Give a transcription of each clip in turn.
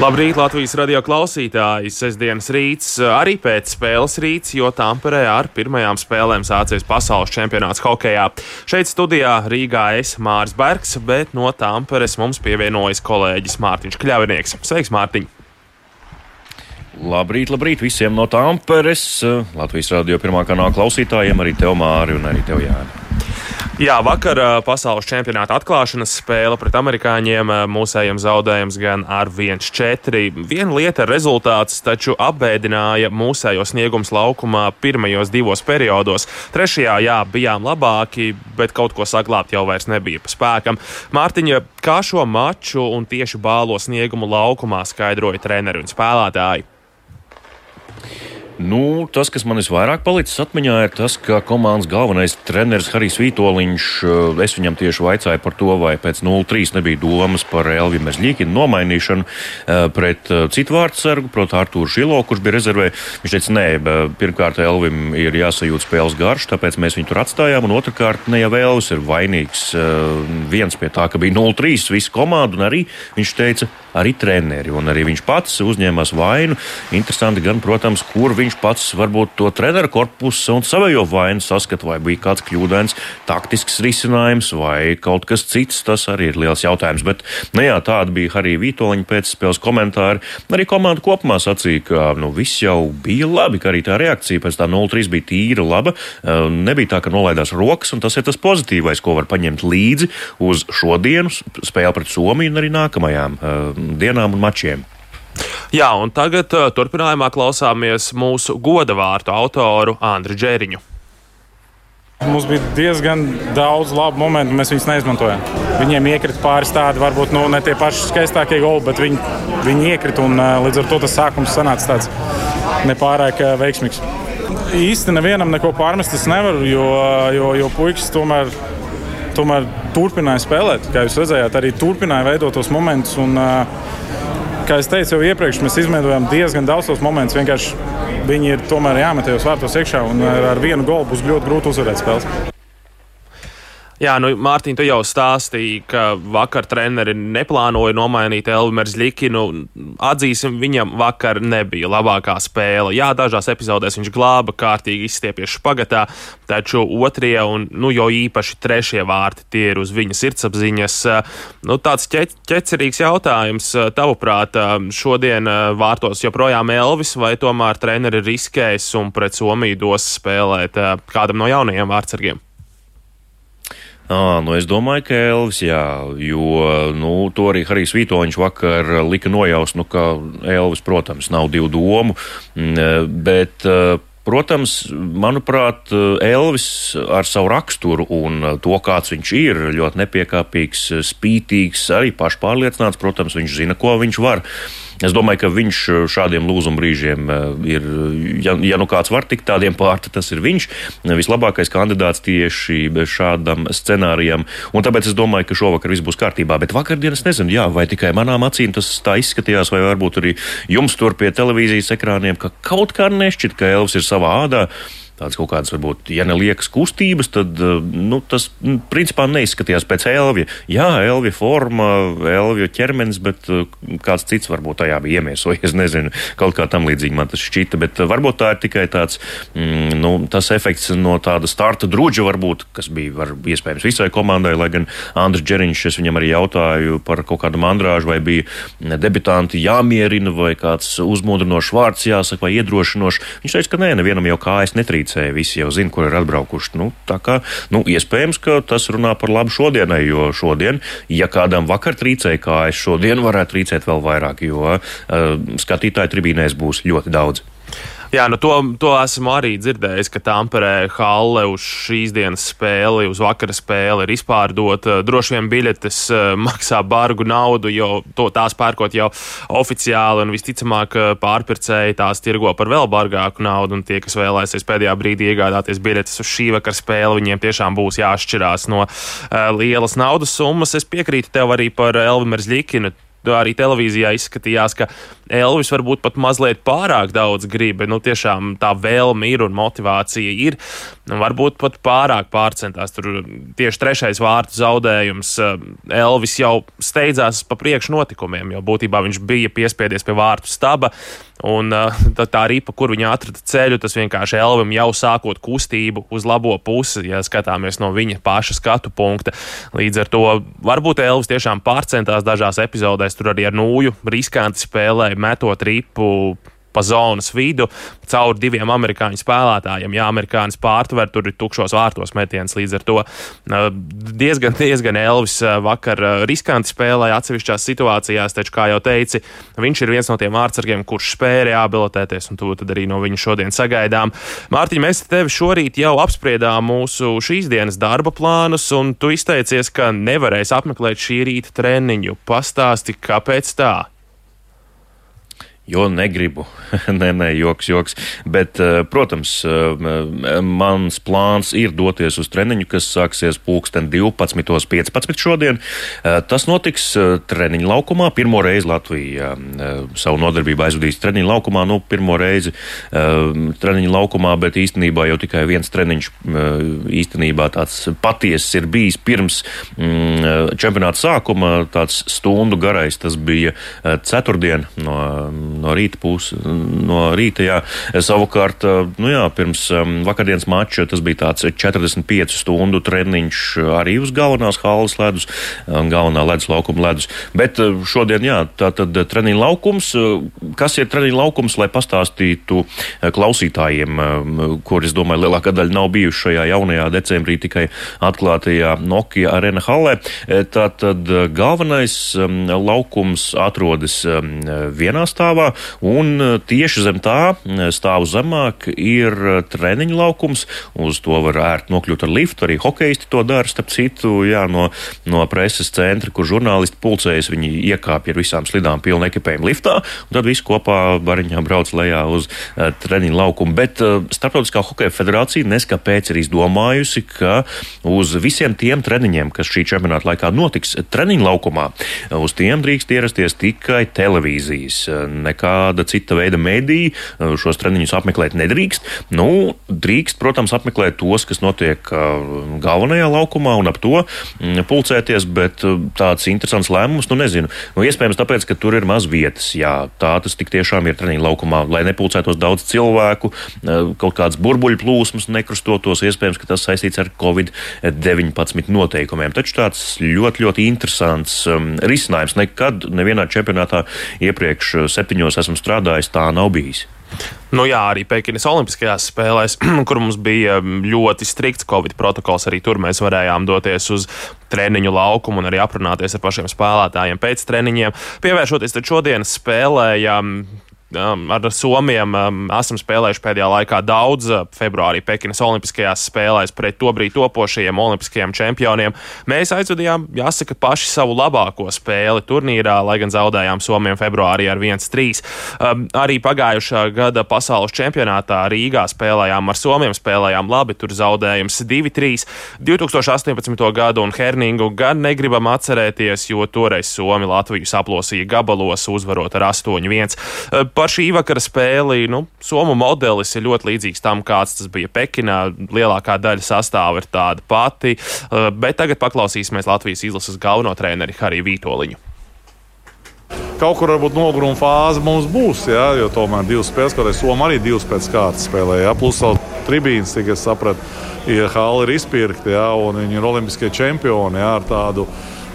Labrīt, Latvijas radio klausītāji! Sesdienas rīts, arī pēc spēles rīts, jo Tamperē ar pirmajām spēlēm sācies pasaules čempionāts hokeja. Šeit studijā Rīgā es Mārs Bergs, bet no Tamperes mums pievienojas kolēģis Mārtiņš Kļavinieks. Sveiks, Mārtiņ! Labrīt, labrīt visiem no Tamperes, Latvijas radio pirmā kanāla klausītājiem, arī tev Māri un arī tev Jāni. Jā, vakar pasaules čempionāta atklāšanas spēle pret amerikāņiem mūsējiem zaudējums gan ar 1-4. Viena lieta rezultāts, taču apbēdināja mūsējo sniegums laukumā pirmajos divos periodos. Trešajā, jā, bijām labāki, bet kaut ko saglabāt jau vairs nebija pa spēkam. Mārtiņa, kā šo maču un tieši bālo sniegumu laukumā skaidroja treneri un spēlētāji? Nu, tas, kas man visvairāk palicis atmiņā, ir tas, ka komandas galvenais treneris Harijs Vitoļņš, eh, es viņam tieši vaicāju par to, vai pēc 0-3 nebija domas par Elviju Mezļīkinu nomainīšanu eh, pret eh, citu vārdsargu, proti, Artūru Šilo, kurš bija rezervē. Viņš teica, nē, pirmkārt, Elvim ir jāsajūt spēles garš, tāpēc mēs viņu tur atstājām, un otrkārt, ne jau Elvis ir vainīgs viens pie tā, ka bija 0-3 visu komandu, un arī viņš teica, arī treneri, un arī viņš pats uzņēmās vainu. Interesanti gan, protams, kur viņš pats varbūt to treneru korpusu un savējo vainu saskata, vai bija kāds kļūdains taktisks risinājums vai kaut kas cits. Tas arī ir liels jautājums. Bet, nu jā, tāda bija arī Vitoļņa pēcspēles komentāri. Arī komanda kopumā sacīja, ka nu, viss jau bija labi, ka arī tā reakcija pēc tā 0-3 bija tīra, laba. Nebija tā, ka nolaidās rokas, un tas ir tas pozitīvais, ko var paņemt līdzi uz šodienu spēli pret Somiju un arī nākamajām dienām un mačiem. Jā, un tagad uh, turpinājumā klausāmies mūsu goda vārtu autoru Andriu Džēriņu. Mums bija diezgan daudz labu momentu, mēs viņus neizmantojām. Viņiem iekrita pāris tādi, varbūt nu, ne tie paši skaistākie goli, bet viņi, viņi iekrita un uh, līdz ar to tas sākums sanāca tāds nepārāk uh, veiksmīgs. Īsti nevienam neko pārmest es nevaru, jo, jo, jo puikas tomēr, tomēr turpināja spēlēt. Kā jūs redzējāt, arī turpināja veidot tos momentus. Un, uh, kā jau teicu, jau iepriekš mēs izmantojām diezgan daudz tos momentus. Vienkārši viņi ir tomēr jāmet tajos vārtos iekšā, un ar vienu golu būs ļoti grūti uzvarēt spēles. Jā, nu, Mārtiņ, tu jau stāstīji, ka vakar treneri neplānoja nomainīt Elvu Merzlikinu. Atzīsim, viņam vakar nebija labākā spēle. Jā, dažās epizodēs viņš glāba kārtīgi izstiepies špagatā, taču otrie un, nu, jau īpaši trešie vārti tie ir uz viņa sirdsapziņas. Nu, tāds ķe ķecerīgs jautājums. Tavuprāt, šodien vārtos joprojām Elvis vai tomēr treneri riskēs un pret Somiju dos spēlēt kādam no jaunajiem vārdsargiem? À, nu es domāju, ka Elvis, jā, jo nu, to arī Harijs Vitoņš vakar lika nojaust, nu, ka Elvis, protams, nav divu domu, bet. Protams, manuprāt, Elvis ar savu raksturu un to, kāds viņš ir, ļoti nepiekāpīgs, spītīgs, arī pašpārliecināts. Protams, viņš zina, ko viņš var. Es domāju, ka viņš eh, šādiem lūzuma brīžiem eh, ir, ja, ja nu kāds var tikt tādiem pārti, tas ir viņš. Vislabākais kandidāts tieši šādam scenārijam. Un tāpēc es domāju, ka šovakar viss būs kārtībā. Bet vakardien es nezinu, jā, vai tikai manām acīm tas tā izskatījās, vai varbūt arī jums tur pie televīzijas ekrāniem, ka kaut kā nešķiet, ka Elvis ir savā ādā tādas kaut kādas, varbūt, ja neliekas kustības, tad eh, nu, tas nu, principā neizskatījās pēc Elvija. Jā, Elvija forma, Elvija ķermenis, bet eh, kāds cits varbūt tajā bija iemiesojies. Nezinu, kaut kā tam līdzīgi man tas šķita, bet eh, varbūt tā ir tikai tāds, mm, nu, tas efekts no tāda starta drudža, varbūt, kas bija var, iespējams visai komandai, lai gan Andris Džeriņš, es viņam arī jautāju par kaut kādu mandrāžu, vai bija debitanti jāmierina, vai kāds uzmodrinošs vārds jāsaka, vai iedrošinošs. Viņš teica, ka nē, nevienam jau kājas netrīc trīcēja. Visi jau zina, kur ir atbraukuši. Nu, kā nu, iespējams, ka tas runā par labu šodienai, jo šodien, ja kādam vakar trīcēja kājas, šodien varētu trīcēt vēl vairāk, jo uh, skatītāju tribīnēs būs ļoti daudz. Jā, nu to, to esmu arī dzirdējis, ka Tamperē halle uz šīs dienas spēli, uz vakara spēli ir izpārdota. Droši vien biļetes eh, maksā bargu naudu, jo to tās pērkot jau oficiāli, un visticamāk eh, pārpircēji tās tirgo par vēl bargāku naudu. Un tie, kas vēlēsies pēdējā brīdī iegādāties biļetes uz šī vakara spēli, viņiem tiešām būs jāšķirās no uh, lielas naudas summas. Es piekrītu tev arī par Elvimeru Zļikinu arī televīzijā izskatījās, ka Elvis varbūt pat mazliet pārāk daudz grib. Nu, tiešām tā vēlme ir un motivācija ir. Varbūt pat pārāk pārcentās. Tur tieši trešais vārtu zaudējums. Eh, Elvis jau steidzās pa priekšu notikumiem, jo būtībā viņš bija piespiedies pie vārtu staba. Un uh, tā, tā ripa, kur viņa atrada ceļu, tas vienkārši Elvam jau sākot kustību uz labo pusi, ja skatāmies no viņa paša skatu punkta. Līdz ar to varbūt Elvis tiešām pārcentās dažās epizodēs, tur arī ar nūju riskanti spēlēja, metot ripu pa zonas vidu caur diviem amerikāņu spēlētājiem. Ja amerikānis pārtver, tur ir tukšos vārtos metiens. Līdz ar to diezgan, diezgan Elvis vakar riskanti spēlēja atsevišķās situācijās, taču, kā jau teici, viņš ir viens no tiem vārdsargiem, kurš spēja reabilitēties, un to arī no viņa šodien sagaidām. Mārtiņ, mēs tevi šorīt jau apspriedām mūsu šīs dienas darba plānus, un tu izteicies, ka nevarēsi apmeklēt šī rīta treniņu. Pastāsti, kāpēc tā? Jo negribu. nē, nē, joks, joks. Bet, eh, protams, eh, mans plāns ir doties uz treniņu, kas sāksies pulksten 12.15 šodien. Eh, tas notiks treniņu laukumā. Pirmo reizi Latvijā savu nodarbību aizvadīs treniņu laukumā. Nu, pirmo reizi treniņu laukumā, bet īstenībā jau tikai viens treniņš īstenībā tāds patiesis ir bijis pirms mm, čempionāta sākuma. Tāds stundu garais tas bija ceturtdien no no rīta puses, no rīta, jā. Savukārt, nu jā, pirms vakardienas mača tas bija tāds 45 stundu treniņš arī uz galvenās halas ledus, galvenā ledus laukuma ledus. Bet šodien, jā, tā tad treniņa laukums, kas ir treniņa laukums, lai pastāstītu klausītājiem, kur, es domāju, lielākā daļa nav bijuši šajā jaunajā decembrī tikai atklātajā Nokia arena hallē. Tātad galvenais laukums atrodas vienā stāvā, un e, tieši zem tā e, stāvu zemāk ir e, treniņu laukums. Uz to var ērti nokļūt ar liftu, arī hokeisti to dara, starp citu, jā, no, no preses centra, kur žurnālisti pulcējas, viņi iekāpja ar visām slidām pilnu ekipējumu liftā, un tad visi kopā bariņā brauc lejā uz uh, treniņu laukumu. Bet uh, Starptautiskā hokeja federācija neskapēc ir izdomājusi, ka uz visiem tiem treniņiem, kas šī čempionāta laikā notiks treniņu laukumā, uz tiem drīkst ierasties tikai televīzijas. Ne nekāda cita veida mediji uh, šos treniņus apmeklēt nedrīkst. Nu, drīkst, protams, apmeklēt tos, kas notiek uh, galvenajā laukumā un ap to mm, pulcēties, bet uh, tāds interesants lēmums, nu nezinu. Nu, iespējams, tāpēc, ka tur ir maz vietas. Jā, tā tas tik tiešām ir treniņu laukumā, lai nepulcētos daudz cilvēku, kaut kāds burbuļu plūsmas nekrustotos. Iespējams, ka tas saistīts ar Covid-19 noteikumiem. Taču tāds ļoti, ļoti interesants um, risinājums. Nekad nevienā čempionātā iepriekš septiņos gados esmu strādājis, tā nav bijis. Nu jā, arī Pekinas Olimpiskajās spēlēs, kur mums bija ļoti strikts Covid protokols, arī tur mēs varējām doties uz treniņu laukumu un arī aprunāties ar pašiem spēlētājiem pēc treniņiem. Pievēršoties šodienas spēlējām, Um, ar Somiem um, esam spēlējuši pēdējā laikā daudz. Uh, februārī Pekinas Olimpiskajās spēlēs pret to brīdi topošajiem olimpiskajiem čempioniem. Mēs aizvadījām, jāsaka, paši savu labāko spēli turnīrā, lai gan zaudējām Somiem februārī ar 1-3. Um, arī pagājušā gada pasaules čempionātā Rīgā spēlējām ar Somiem, spēlējām labi, tur zaudējums 2-3. 2018. gadu un Herningu gan negribam atcerēties, jo toreiz Somi Latviju saplosīja gabalos, uzvarot ar 8-1 par šī vakara spēli. Nu, Somu modelis ir ļoti līdzīgs tam, kāds tas bija Pekinā. Lielākā daļa sastāvā ir tāda pati, eh, bet tagad paklausīsimies Latvijas izlases galveno treneri Hariju Vītoliņu. Kaut kur varbūt noguruma fāze mums būs, jā, jo tomēr divas spēles, kaut arī Somija arī divas pēc kārtas spēlēja. Plus vēl tribīnas, cik es sapratu, ja hali ir izpirkti, jā, un viņi ir olimpiskie čempioni jā, ar tādu.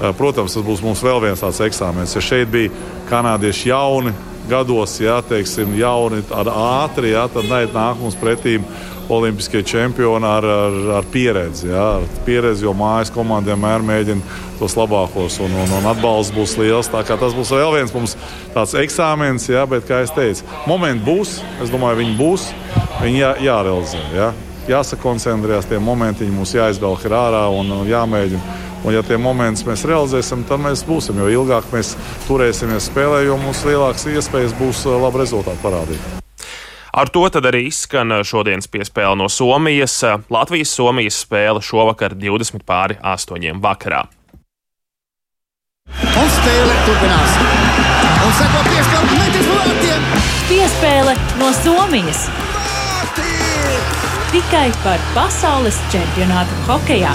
Eh, protams, tas būs mums vēl viens tāds eksāmenis. Ja šeit bija kanādieši jauni, gados, ja teiksim, jauni, ar ātri, ja, tad nāk mums pretīm olimpiskie čempioni ar, ar, ar pieredzi. Ja, ar pieredzi, jo mājas komanda vienmēr mēģina tos labākos, un, un, un atbalsts būs liels. Tas būs vēl viens mums tāds eksāmenis, ja, bet, kā jau teicu, momenti būs. Es domāju, viņi būs. Viņi jā, jārealizē. Ja. Jāsakoncentrējas, tie momenti mums jāizvelk ārā un jāmēģina. Un, ja tie momenti mēs realizēsim, tad mēs būsim. Jo ilgāk mēs turēsimies spēlē, jo mums lielākas iespējas būs labu rezultātu parādīt. Ar to arī izskan šodienas piespēle no Somijas. Latvijas-Somijas spēle šovakar 20 pāri 8 vakarā. Un spēle turpinās. Un seko piespēle metis no vārtiem. Piespēle no Somijas. Tikai par pasaules čempionātu hokejā.